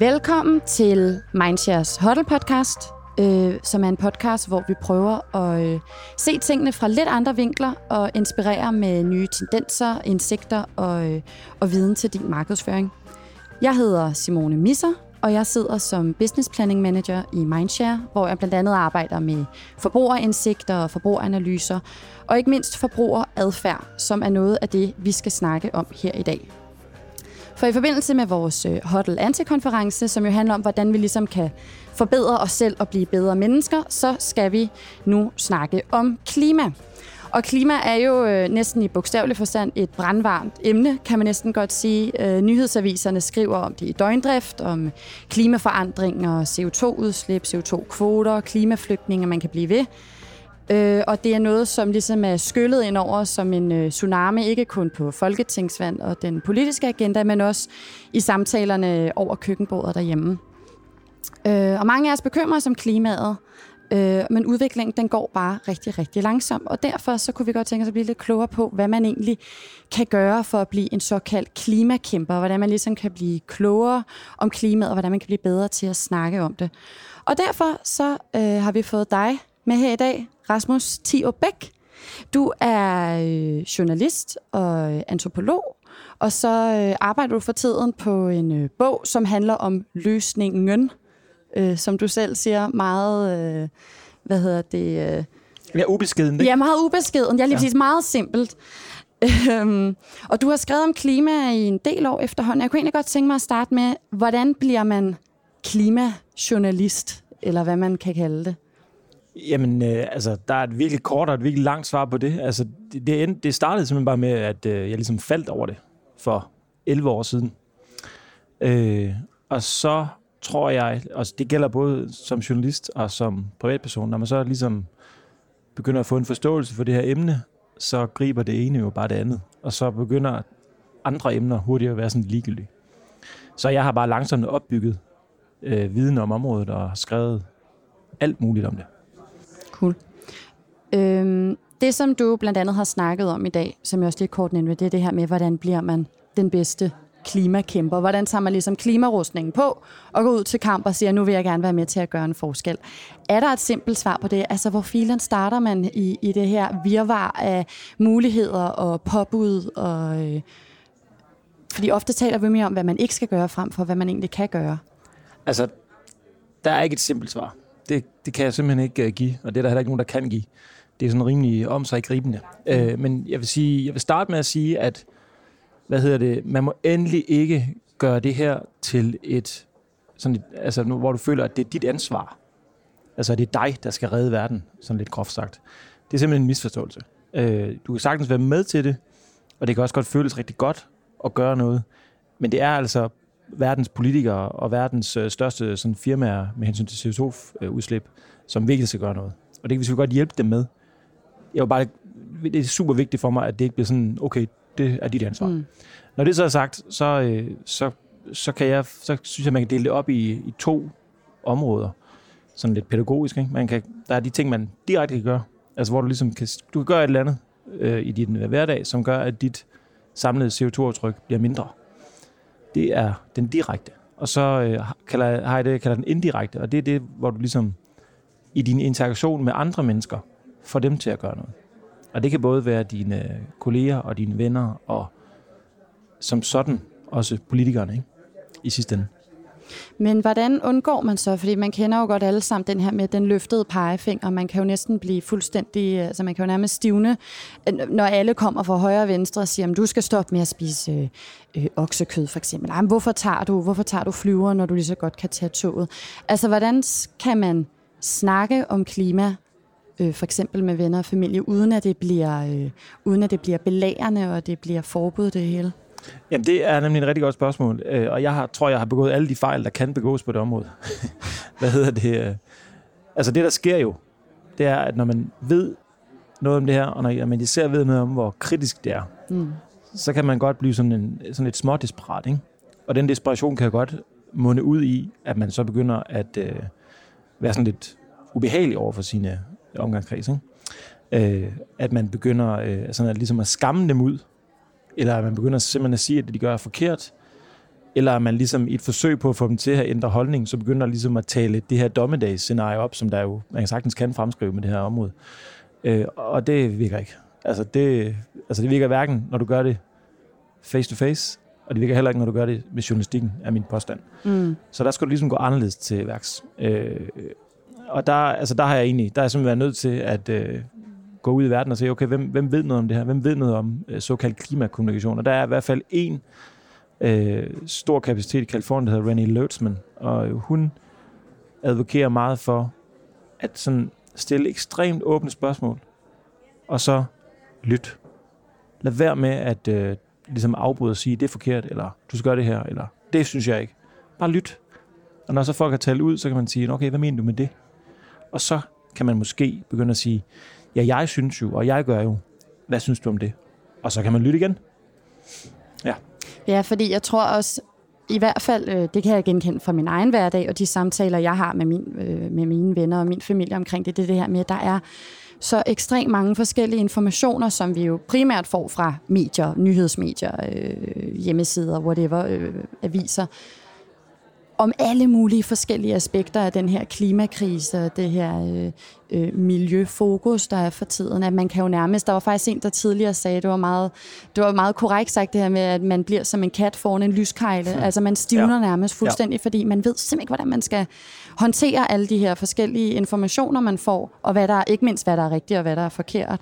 Velkommen til Mindshares Huddle podcast, øh, som er en podcast, hvor vi prøver at øh, se tingene fra lidt andre vinkler og inspirere med nye tendenser, indsigter og, øh, og viden til din markedsføring. Jeg hedder Simone Misser, og jeg sidder som Business Planning Manager i Mindshare, hvor jeg blandt andet arbejder med forbrugerindsigter og forbrugeranalyser, og ikke mindst forbrugeradfærd, som er noget af det, vi skal snakke om her i dag. For i forbindelse med vores Hotel Huddle Anti-konference, som jo handler om, hvordan vi ligesom kan forbedre os selv og blive bedre mennesker, så skal vi nu snakke om klima. Og klima er jo øh, næsten i bogstavelig forstand et brandvarmt emne, kan man næsten godt sige. Øh, nyhedsaviserne skriver om det i døgndrift, om klimaforandringer, CO2-udslip, CO2-kvoter, klimaflygtninge, man kan blive ved. Øh, og det er noget, som ligesom er skyllet ind over som en øh, tsunami, ikke kun på folketingsvand og den politiske agenda, men også i samtalerne over køkkenbordet derhjemme. Øh, og mange af os bekymrer os om klimaet, øh, men udviklingen den går bare rigtig, rigtig langsomt. Og derfor så kunne vi godt tænke os at blive lidt klogere på, hvad man egentlig kan gøre for at blive en såkaldt klimakæmper, hvordan man ligesom kan blive klogere om klimaet, og hvordan man kan blive bedre til at snakke om det. Og derfor så øh, har vi fået dig med her i dag, Rasmus Tio Bæk. Du er øh, journalist og antropolog, og så øh, arbejder du for tiden på en øh, bog, som handler om løsningen, øh, som du selv siger, meget, øh, hvad hedder det? Øh, ja, ubeskeden, ikke? Ja, meget ubeskeden. Jeg er lige ja. præcis meget simpelt. Øhm, og du har skrevet om klima i en del år efterhånden. Jeg kunne egentlig godt tænke mig at starte med, hvordan bliver man klimajournalist, eller hvad man kan kalde det? Jamen, øh, altså, der er et virkelig kort og et virkelig langt svar på det. Altså, det, det, det startede simpelthen bare med, at øh, jeg ligesom faldt over det for 11 år siden. Øh, og så tror jeg, og det gælder både som journalist og som privatperson, når man så ligesom begynder at få en forståelse for det her emne, så griber det ene jo bare det andet. Og så begynder andre emner hurtigt at være sådan ligegyldige. Så jeg har bare langsomt opbygget øh, viden om området og skrevet alt muligt om det. Cool. Øhm, det, som du blandt andet har snakket om i dag, som jeg også lige kort nævnte, det er det her med, hvordan bliver man den bedste klimakæmper? Hvordan tager man ligesom klimarustningen på og går ud til kamp og siger, nu vil jeg gerne være med til at gøre en forskel? Er der et simpelt svar på det? Altså, hvor filen starter man i, i det her virvar af muligheder og påbud? Og, øh, fordi ofte taler vi mere om, hvad man ikke skal gøre, frem for hvad man egentlig kan gøre. Altså, der er ikke et simpelt svar det, det kan jeg simpelthen ikke uh, give, og det er der heller ikke nogen, der kan give. Det er sådan rimelig om sig gribende. Uh, men jeg vil, sige, jeg vil starte med at sige, at hvad hedder det, man må endelig ikke gøre det her til et, sådan et altså, nu, hvor du føler, at det er dit ansvar. Altså, det er dig, der skal redde verden, sådan lidt groft sagt. Det er simpelthen en misforståelse. Uh, du kan sagtens være med til det, og det kan også godt føles rigtig godt at gøre noget, men det er altså verdens politikere og verdens øh, største sådan, firmaer med hensyn til CO2-udslip, som virkelig skal gøre noget. Og det kan vi selvfølgelig godt hjælpe dem med. Jeg bare, det er super vigtigt for mig, at det ikke bliver sådan, okay, det er dit ansvar. Mm. Når det så er sagt, så, øh, så, så, kan jeg, så synes jeg, man kan dele det op i, i to områder. Sådan lidt pædagogisk. Ikke? Man kan, der er de ting, man direkte kan gøre. Altså hvor du ligesom kan, du kan gøre et eller andet øh, i din hverdag, som gør, at dit samlede CO2-aftryk bliver mindre. Det er den direkte. Og så øh, kalder, har jeg det, jeg kalder den indirekte, og det er det, hvor du ligesom i din interaktion med andre mennesker får dem til at gøre noget. Og det kan både være dine øh, kolleger og dine venner, og som sådan også politikerne ikke? i sidste ende. Men hvordan undgår man så, fordi man kender jo godt alle sammen den her med den løftede pegefinger, man kan jo næsten blive fuldstændig, øh, altså man kan jo nærmest stivne, øh, når alle kommer fra højre og venstre og siger, at du skal stoppe med at spise øh, øh, oksekød for eksempel. Ej, hvorfor tager du, hvorfor tager du flyver, når du lige så godt kan tage toget? Altså hvordan kan man snakke om klima øh, for eksempel med venner og familie, uden at det bliver, øh, uden at det bliver belærende, og det bliver forbud det hele? Jamen, det er nemlig et rigtig godt spørgsmål, øh, og jeg har, tror, jeg har begået alle de fejl, der kan begås på det område. Hvad hedder det? Altså, det der sker jo, det er, at når man ved noget om det her, og når man især ved noget om, hvor kritisk det er, mm. så kan man godt blive sådan, en, sådan lidt små desperat, ikke? Og den desperation kan godt munde ud i, at man så begynder at øh, være sådan lidt ubehagelig over for sine omgangskreds, ikke? Øh, at man begynder øh, sådan at, ligesom at skamme dem ud, eller at man begynder simpelthen at sige, at det, de gør er forkert, eller er man ligesom i et forsøg på at få dem til at ændre holdning, så begynder ligesom at tale det her dommedagsscenarie op, som der jo, man sagtens kan fremskrive med det her område. Øh, og det virker ikke. Altså det, altså det virker hverken, når du gør det face to face, og det virker heller ikke, når du gør det med journalistikken, er min påstand. Mm. Så der skal du ligesom gå anderledes til værks. Øh, og der, altså der har jeg egentlig, der er jeg simpelthen været nødt til at øh, gå ud i verden og se, okay, hvem, hvem ved noget om det her? Hvem ved noget om øh, såkaldt klimakommunikation? Og der er i hvert fald en øh, stor kapacitet i Kalifornien, der hedder Rennie Lertzman, og øh, hun advokerer meget for at sådan stille ekstremt åbne spørgsmål, og så lyt. Lad være med at øh, ligesom afbryde og sige, det er forkert, eller du skal gøre det her, eller det synes jeg ikke. Bare lyt. Og når så folk har talt ud, så kan man sige, okay, hvad mener du med det? Og så kan man måske begynde at sige, ja, jeg synes jo, og jeg gør jo. Hvad synes du om det? Og så kan man lytte igen. Ja. Ja, fordi jeg tror også, i hvert fald, øh, det kan jeg genkende fra min egen hverdag, og de samtaler, jeg har med, min, øh, med mine venner og min familie omkring det, det er det her med, at der er så ekstremt mange forskellige informationer, som vi jo primært får fra medier, nyhedsmedier, øh, hjemmesider, whatever, øh, aviser, om alle mulige forskellige aspekter af den her klimakrise og det her øh, øh, miljøfokus, der er for tiden. At man kan jo nærmest, der var faktisk en, der tidligere sagde, det var meget, det var meget korrekt sagt det her med, at man bliver som en kat foran en lyskejle. Ja. Altså man stivner ja. nærmest fuldstændig, ja. fordi man ved simpelthen ikke, hvordan man skal håndtere alle de her forskellige informationer, man får, og hvad der, ikke mindst hvad der er rigtigt og hvad der er forkert.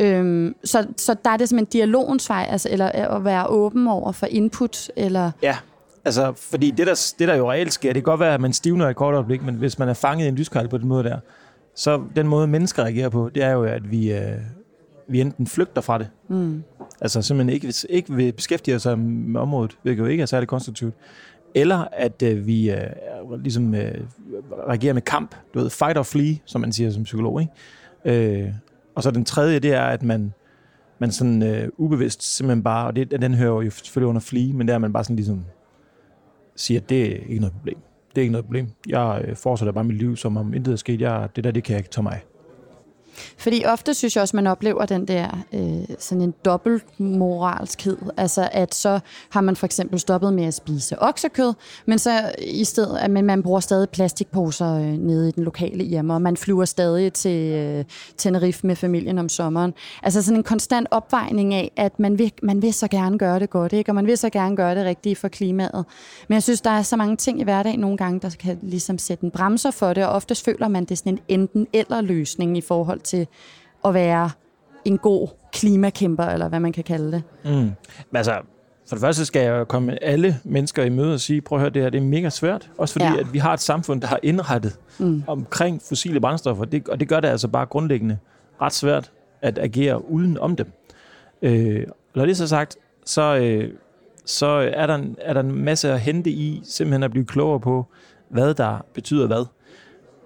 Øhm, så, så der er det simpelthen dialogens vej, altså, eller at være åben over for input, eller... Ja, Altså, fordi det der, det der jo reelt sker, det kan godt være, at man stivner et kort øjeblik, men hvis man er fanget i en lyskejl på den måde der, så den måde, mennesker reagerer på, det er jo, at vi, øh, vi enten flygter fra det. Mm. Altså simpelthen ikke, ikke vil beskæftige os med området, hvilket jo ikke er særlig konstruktivt. Eller at øh, vi øh, ligesom øh, reagerer med kamp. Du ved, fight or flee, som man siger som psykolog. Ikke? Øh, og så den tredje, det er, at man, man sådan øh, ubevidst simpelthen bare, og det, den hører jo selvfølgelig under flee, men det er, man bare sådan ligesom siger, at det er ikke noget problem. Det er ikke noget problem. Jeg øh, fortsætter bare mit liv, som om intet er sket. Jeg, det der, det kan jeg ikke tage mig fordi ofte synes jeg også, man oplever den der øh, sådan en dobbelt moralskhed. Altså at så har man for eksempel stoppet med at spise oksekød, men så i stedet, at man, man bruger stadig plastikposer øh, nede i den lokale hjemme, og man flyver stadig til øh, Tenerife med familien om sommeren. Altså sådan en konstant opvejning af, at man vil, man vil så gerne gøre det godt, ikke? og man vil så gerne gøre det rigtige for klimaet. Men jeg synes, der er så mange ting i hverdagen nogle gange, der kan ligesom sætte en bremser for det, og oftest føler man det sådan en enten-eller løsning i forhold til at være en god klimakæmper, eller hvad man kan kalde det. Mm. Men altså, for det første skal jeg komme alle mennesker i møde og sige, prøv at høre, det her det er mega svært. Også fordi, ja. at vi har et samfund, der har indrettet mm. omkring fossile brændstoffer, det, og det gør det altså bare grundlæggende ret svært at agere uden om dem. Øh, når det er så sagt, så, øh, så er, der en, er der en masse at hente i simpelthen at blive klogere på, hvad der betyder hvad.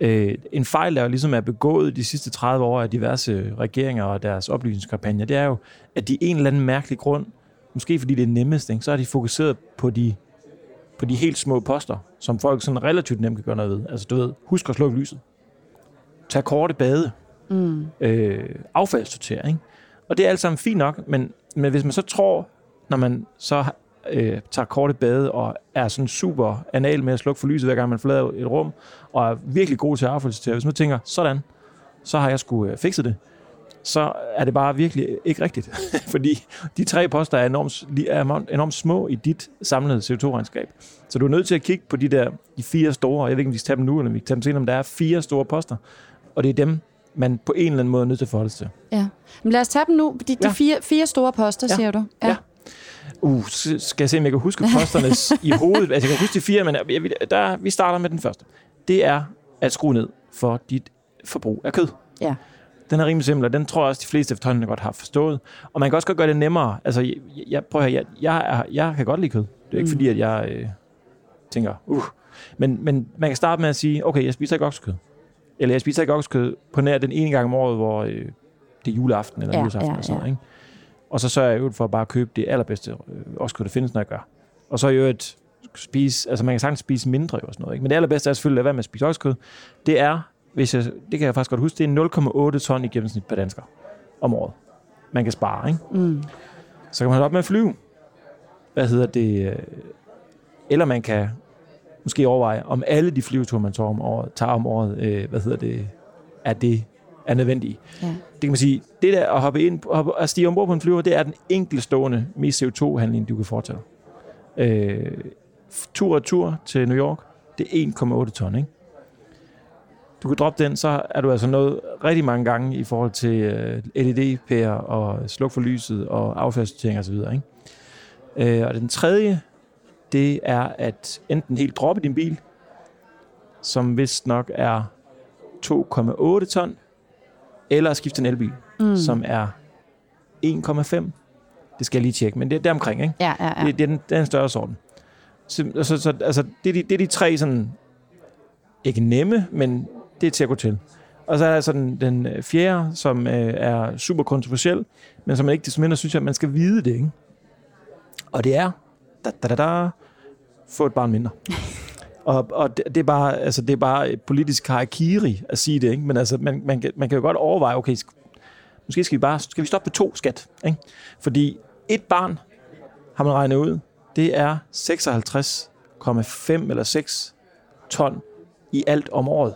Øh, en fejl, der ligesom er begået de sidste 30 år af diverse regeringer og deres oplysningskampagner, det er jo, at de en eller anden mærkelig grund, måske fordi det er nemmest, ikke, så har de fokuseret på de, på de helt små poster, som folk sådan relativt nemt kan gøre noget ved. Altså du ved, husk at slukke lyset. Tag korte bade. Mm. Øh, affaldssortering. Og det er alt sammen fint nok, men, men hvis man så tror, når man så øh, tager korte bade og er sådan super anal med at slukke for lyset, hver gang man forlader et rum, og er virkelig god til at affaldssortere. Hvis man tænker, sådan, så har jeg sgu øh, fikset det, så er det bare virkelig ikke rigtigt. Fordi de tre poster er enormt, er enormt små i dit samlede CO2-regnskab. Så du er nødt til at kigge på de der de fire store, jeg ved ikke, om vi skal tage dem nu, eller vi kan tage dem senere, men der er fire store poster, og det er dem, man på en eller anden måde er nødt til at forholde sig til. Ja. Men lad os tage dem nu. De, de ja. fire, fire store poster, ja. siger du. Ja. ja. Uh, skal jeg se, om jeg kan huske posternes i hovedet. Altså, jeg kan huske de fire, men jeg, der, vi starter med den første. Det er at skrue ned for dit forbrug af kød. Ja. Den er rimelig simpel, og den tror jeg også, de fleste efterhånden godt har forstået. Og man kan også godt gøre det nemmere. Altså, jeg, jeg, prøv at høre, jeg, jeg, er, jeg kan godt lide kød. Det er ikke mm. fordi, at jeg øh, tænker, uh. Men, men man kan starte med at sige, okay, jeg spiser ikke oksekød. Eller jeg spiser ikke oksekød på nær den ene gang om året, hvor øh, det er juleaften eller ja, juleaften. Ja, og sådan, ja. Ikke? Og så sørger jeg jo for at bare købe det allerbedste øh, også der findes, når jeg gør. Og så er jo et spise, altså man kan sagtens spise mindre jo og sådan noget, ikke? Men det allerbedste er selvfølgelig at være med at spise oksekød. Det er, hvis jeg, det kan jeg faktisk godt huske, det er 0,8 ton i gennemsnit per dansker om året. Man kan spare, ikke? Mm. Så kan man holde op med at flyve. Hvad hedder det? Eller man kan måske overveje, om alle de flyveture, man tager om året, tager om året øh, hvad hedder det, er det er nødvendige. Ja. Det kan man sige, det der at hoppe ind, at stige ombord på en flyver, det er den enkeltstående mest CO2-handling, du kan foretage. Øh, tur og tur til New York, det er 1,8 ton, ikke? Du kan droppe den, så er du altså nået rigtig mange gange i forhold til øh, LED-pærer og sluk for lyset og affaldssortering osv. Ikke? Øh, og den tredje, det er at enten helt droppe din bil, som vist nok er 2,8 ton, eller at skifte en elbil, mm. som er 1,5. Det skal jeg lige tjekke, men det er deromkring, ikke? Ja, ja, ja. Det, det, er den, det er en større sort. Så, så, så, altså, det, er de, det er de tre sådan, ikke nemme, men det er til at gå til. Og så er der den, den øh, fjerde, som øh, er super kontroversiel, men som man ikke desto mindre synes, at man skal vide det, ikke? Og det er, da, da, da, da, få et barn mindre. og, og det, det, er bare, altså, det er bare et politisk harakiri at sige det, ikke? Men altså, man, man, man kan jo godt overveje, okay, sk- måske skal vi bare skal vi stoppe på to skat, ikke? Fordi et barn, har man regnet ud, det er 56,5 eller 6 ton i alt om året.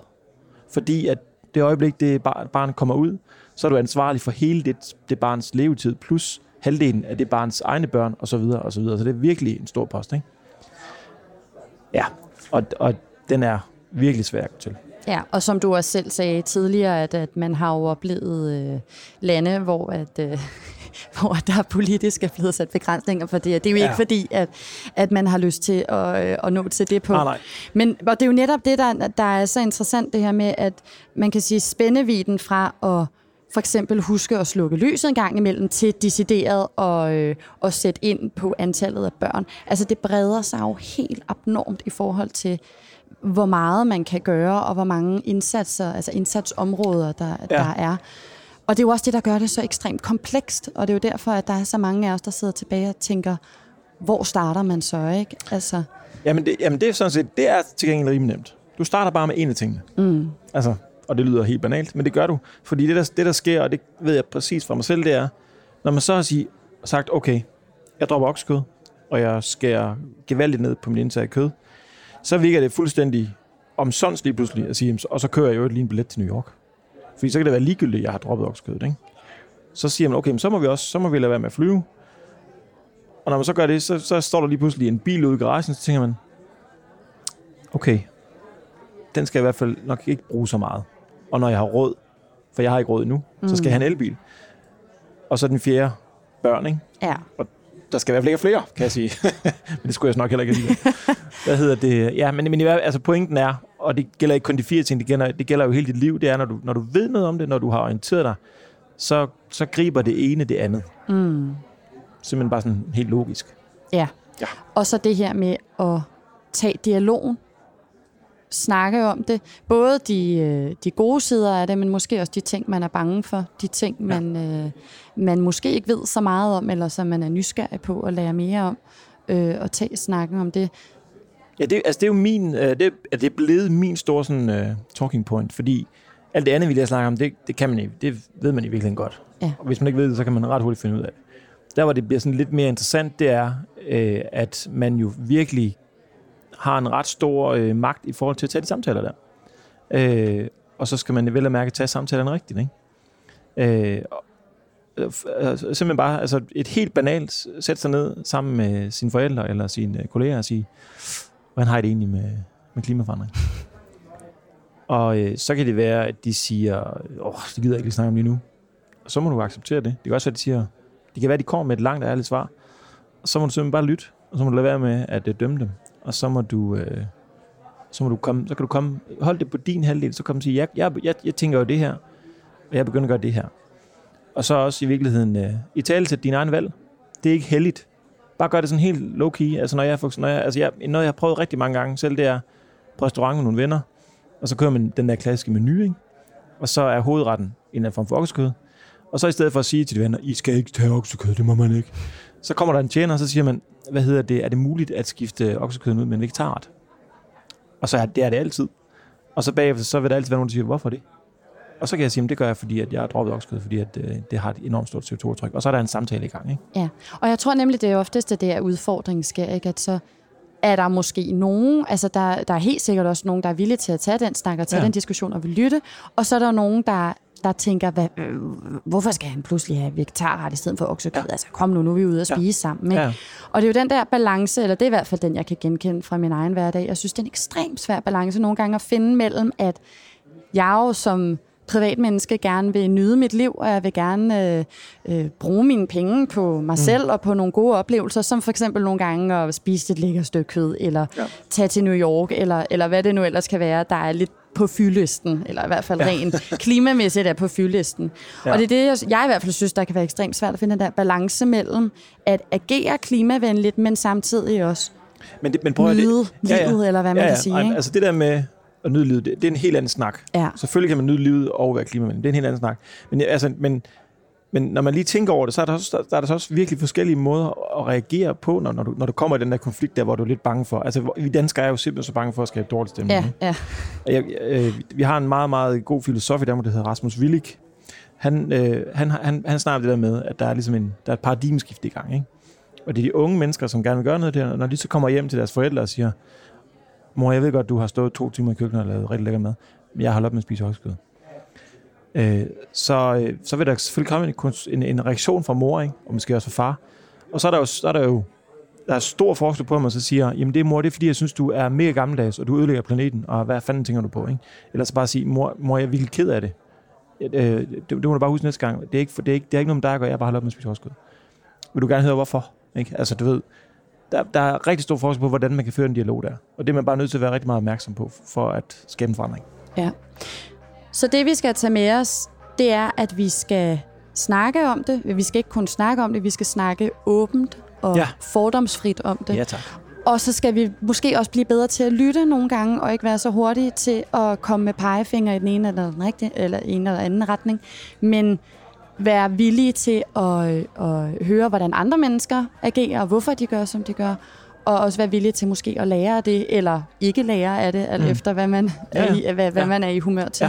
Fordi at det øjeblik, det bar- barn kommer ud, så er du ansvarlig for hele det, det barns levetid, plus halvdelen af det barns egne børn, og så videre, og så videre. Så det er virkelig en stor post, ikke? Ja, og, og den er virkelig svær at gå til. Ja, og som du også selv sagde tidligere, at, at man har jo oplevet øh, lande, hvor, at, øh, hvor der er politisk er blevet sat begrænsninger for det. Det er jo ikke Ja. fordi, at, at man har lyst til at, øh, at nå til det på. Nej, nej. Men og det er jo netop det, der, der er så interessant, det her med, at man kan sige spændeviden fra at for eksempel huske at slukke lyset en gang imellem, til decideret og, øh, at sætte ind på antallet af børn. Altså det breder sig jo helt abnormt i forhold til, hvor meget man kan gøre, og hvor mange indsatser, altså indsatsområder, der, ja. der er. Og det er jo også det, der gør det så ekstremt komplekst, og det er jo derfor, at der er så mange af os, der sidder tilbage og tænker, hvor starter man så, ikke? Altså, Jamen det, jamen det er sådan set, det er til gengæld rimelig nemt. Du starter bare med en af tingene. Mm. Altså, og det lyder helt banalt, men det gør du. Fordi det der, det, der sker, og det ved jeg præcis fra mig selv, det er, når man så har sige, sagt, okay, jeg dropper oksekød, og jeg skærer gevaldigt ned på min indtag af kød, så virker det fuldstændig omsonst lige pludselig at sige, og så kører jeg jo lige en billet til New York. Fordi så kan det være ligegyldigt, at jeg har droppet oksekødet, ikke? Så siger man, okay, men så må vi også, så må vi lade være med at flyve. Og når man så gør det, så, så står der lige pludselig en bil ude i garagen, så tænker man, okay, den skal jeg i hvert fald nok ikke bruge så meget. Og når jeg har råd, for jeg har ikke råd endnu, mm. så skal jeg have en elbil. Og så den fjerde, børn, ikke? ja. Der skal i hvert fald ikke flere, kan jeg sige. men det skulle jeg nok heller ikke alligevel. Hvad hedder det? Ja, men, men altså pointen er, og det gælder ikke kun de fire ting, det gælder, det gælder jo hele dit liv, det er, når du, når du ved noget om det, når du har orienteret dig, så, så griber det ene det andet. Mm. Simpelthen bare sådan helt logisk. Ja. Ja. Og så det her med at tage dialogen, snakke om det. Både de, øh, de gode sider af det, men måske også de ting, man er bange for. De ting, man, øh, man måske ikke ved så meget om, eller som man er nysgerrig på at lære mere om. Øh, og tage snakken om det. Ja, det, altså det er jo min, øh, det, er- det er blevet min store sådan, uh, talking point, fordi alt det andet, vi lige har snakket om, det, det kan man ikke, det ved man i virkeligheden godt. Ja. Og hvis man ikke ved det, så kan man ret hurtigt finde ud af det. Der, hvor det bliver sådan lidt mere interessant, det er, øh, at man jo virkelig har en ret stor øh, magt i forhold til at tage de samtaler der. Øh, og så skal man vel at mærke tage samtalerne rigtigt, ikke? Øh, og- øh, altså, simpelthen bare altså et helt banalt sætte sig ned sammen med sine forældre eller sine øh, kolleger og sige, hvordan har I det egentlig med, med klimaforandring? og øh, så kan det være, at de siger, åh, det gider jeg ikke lige snakke om lige nu. Og så må du acceptere det. Det kan også være, at de siger, det kan være, at de kommer med et langt og ærligt svar. Og så må du simpelthen bare lytte, og så må du lade være med at øh, dømme dem. Og så må du, øh, så må du komme, så kan du komme, hold det på din halvdel, så kom og sige, jeg, jeg, jeg, jeg tænker jo det her, og jeg begynder at gøre det her. Og så også i virkeligheden, øh, i tale til din egen valg. Det er ikke heldigt. Bare gør det sådan helt low-key. Altså, når jeg, når jeg, altså jeg, noget, jeg har prøvet rigtig mange gange selv, det er på restaurant med nogle venner, og så kører man den der klassiske menu, ikke? og så er hovedretten en eller anden form for oksekød. Og så i stedet for at sige til de venner, I skal ikke tage oksekød, det må man ikke. Så kommer der en tjener, og så siger man, hvad hedder det, er det muligt at skifte oksekød ud med en vegetarret? Og så er det er det altid. Og så bagefter, så vil der altid være nogen, der siger, hvorfor det? Og så kan jeg sige, at det gør jeg, fordi at jeg har droppet oksekød, fordi at, øh, det har et enormt stort CO2-tryk. Og så er der en samtale i gang. Ikke? Ja, og jeg tror nemlig, det er oftest, at det er udfordringen sker, ikke? at så er der måske nogen, altså der, der er helt sikkert også nogen, der er villige til at tage den snak og tage ja. Ja. den diskussion og vil lytte, og så er der nogen, der, der tænker, hvad, øh, hvorfor skal han pludselig have vegetarret i stedet for oksekød? Ja. Altså kom nu, nu er vi ude og Ja. spise sammen. Ikke? Ja. Og det er jo den der balance, eller det er i hvert fald den, jeg kan genkende fra min egen hverdag. Jeg synes, det er en ekstremt svær balance nogle gange at finde mellem, at jeg jo som privatmenneske gerne vil nyde mit liv, og jeg vil gerne øh, øh, bruge mine penge på mig selv mm. og på nogle gode oplevelser, som for eksempel nogle gange at spise et lækkert stykke kød, eller ja. Ja. tage til New York, eller, eller hvad det nu ellers kan være, der er lidt på fyldlisten, eller i hvert fald ja. rent klimamæssigt er på fyldlisten. Ja. Ja. Og det er det, jeg, jeg i hvert fald synes, der kan være ekstremt svært at finde den der balance mellem at agere klimavenligt, men samtidig også Men, det, men prøv at nyde livet, eller hvad man kan sige. Ej, Ikke? Altså det der med at nyde livet, det, det er en helt anden snak. Ja. Selvfølgelig kan man nyde livet og være klimavenlig. Det er en helt anden snak. Men, altså, men, men når man lige tænker over det, så er der, også, der er der så også virkelig forskellige måder at reagere på, når, når, du, når du kommer i den der konflikt der, hvor du er lidt bange for. Altså, vi danskere er jo simpelthen så bange for at skabe dårlig stemning. Ja, ja. Jeg, øh, vi har en meget, meget god filosof i Danmark, der hedder Rasmus Willig. Han, øh, han, han, han snakker det der med, at der er ligesom en, der er et paradigmeskift i gang. Ikke? Og det er de unge mennesker, som gerne vil gøre noget der, og når de så kommer hjem til deres forældre og siger, mor, jeg ved godt, du har stået to timer i køkkenet og lavet rigtig lækker mad, men jeg har holdt op med at spise oksekød. Øh, så, øh, så vil der selvfølgelig komme en, en, en reaktion fra mor, ikke? og måske også fra far. Og så er der jo, så er der jo der er stor forskel på, at man så siger, jamen det er mor, det er fordi, jeg synes, du er mega gammeldags, og du ødelægger planeten, og hvad fanden tænker du på, ikke? Eller så bare sige, mor, mor jeg er virkelig ked af det. Øh, det, det må du bare huske næste gang. Det er ikke, for, det er ikke, det er ikke noget med dig at gøre, jeg bare holder op med at spise oksekød. Vil du gerne høre, hvorfor? Ikke? Altså, du ved, der, der er rigtig stor forskel på, hvordan man kan føre en dialog der. Og det er man bare nødt til at være rigtig meget opmærksom på, for at skabe en forandring. Ja. Så det, vi skal tage med os, det er, at vi skal snakke om det. Vi skal ikke kun snakke om det, vi skal snakke åbent og ja. Fordomsfrit om det. Ja, tak. Og så skal vi måske også blive bedre til at lytte nogle gange, og ikke være så hurtige til at komme med pegefinger i den ene eller den rigtige, eller en eller anden retning. Men være villige til at, at høre, hvordan andre mennesker agerer, og hvorfor de gør, som de gør. Og også være villige til måske at lære af det, eller ikke lære af det, alt Mm. efter hvad man, Ja, er, ja. i, hvad, hvad Ja. man er i humør til.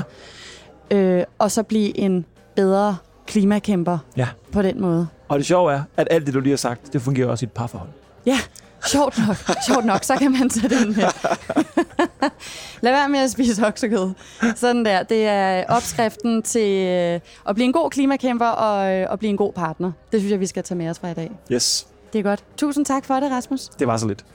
Ja. Øh, og så blive en bedre klimakæmper Ja. på den måde. Og det sjove er, at alt det, du lige har sagt, det fungerer også i et parforhold. Ja, sjovt nok. sjovt nok, så kan man tage den med. Lad være med at spise oksekød. Sådan der. Det er opskriften til øh, at blive en god klimakæmper og øh, at blive en god partner. Det synes jeg, vi skal tage med os fra i dag. Yes, Det er godt. Tusind tak for det, Rasmus. det var så lidt.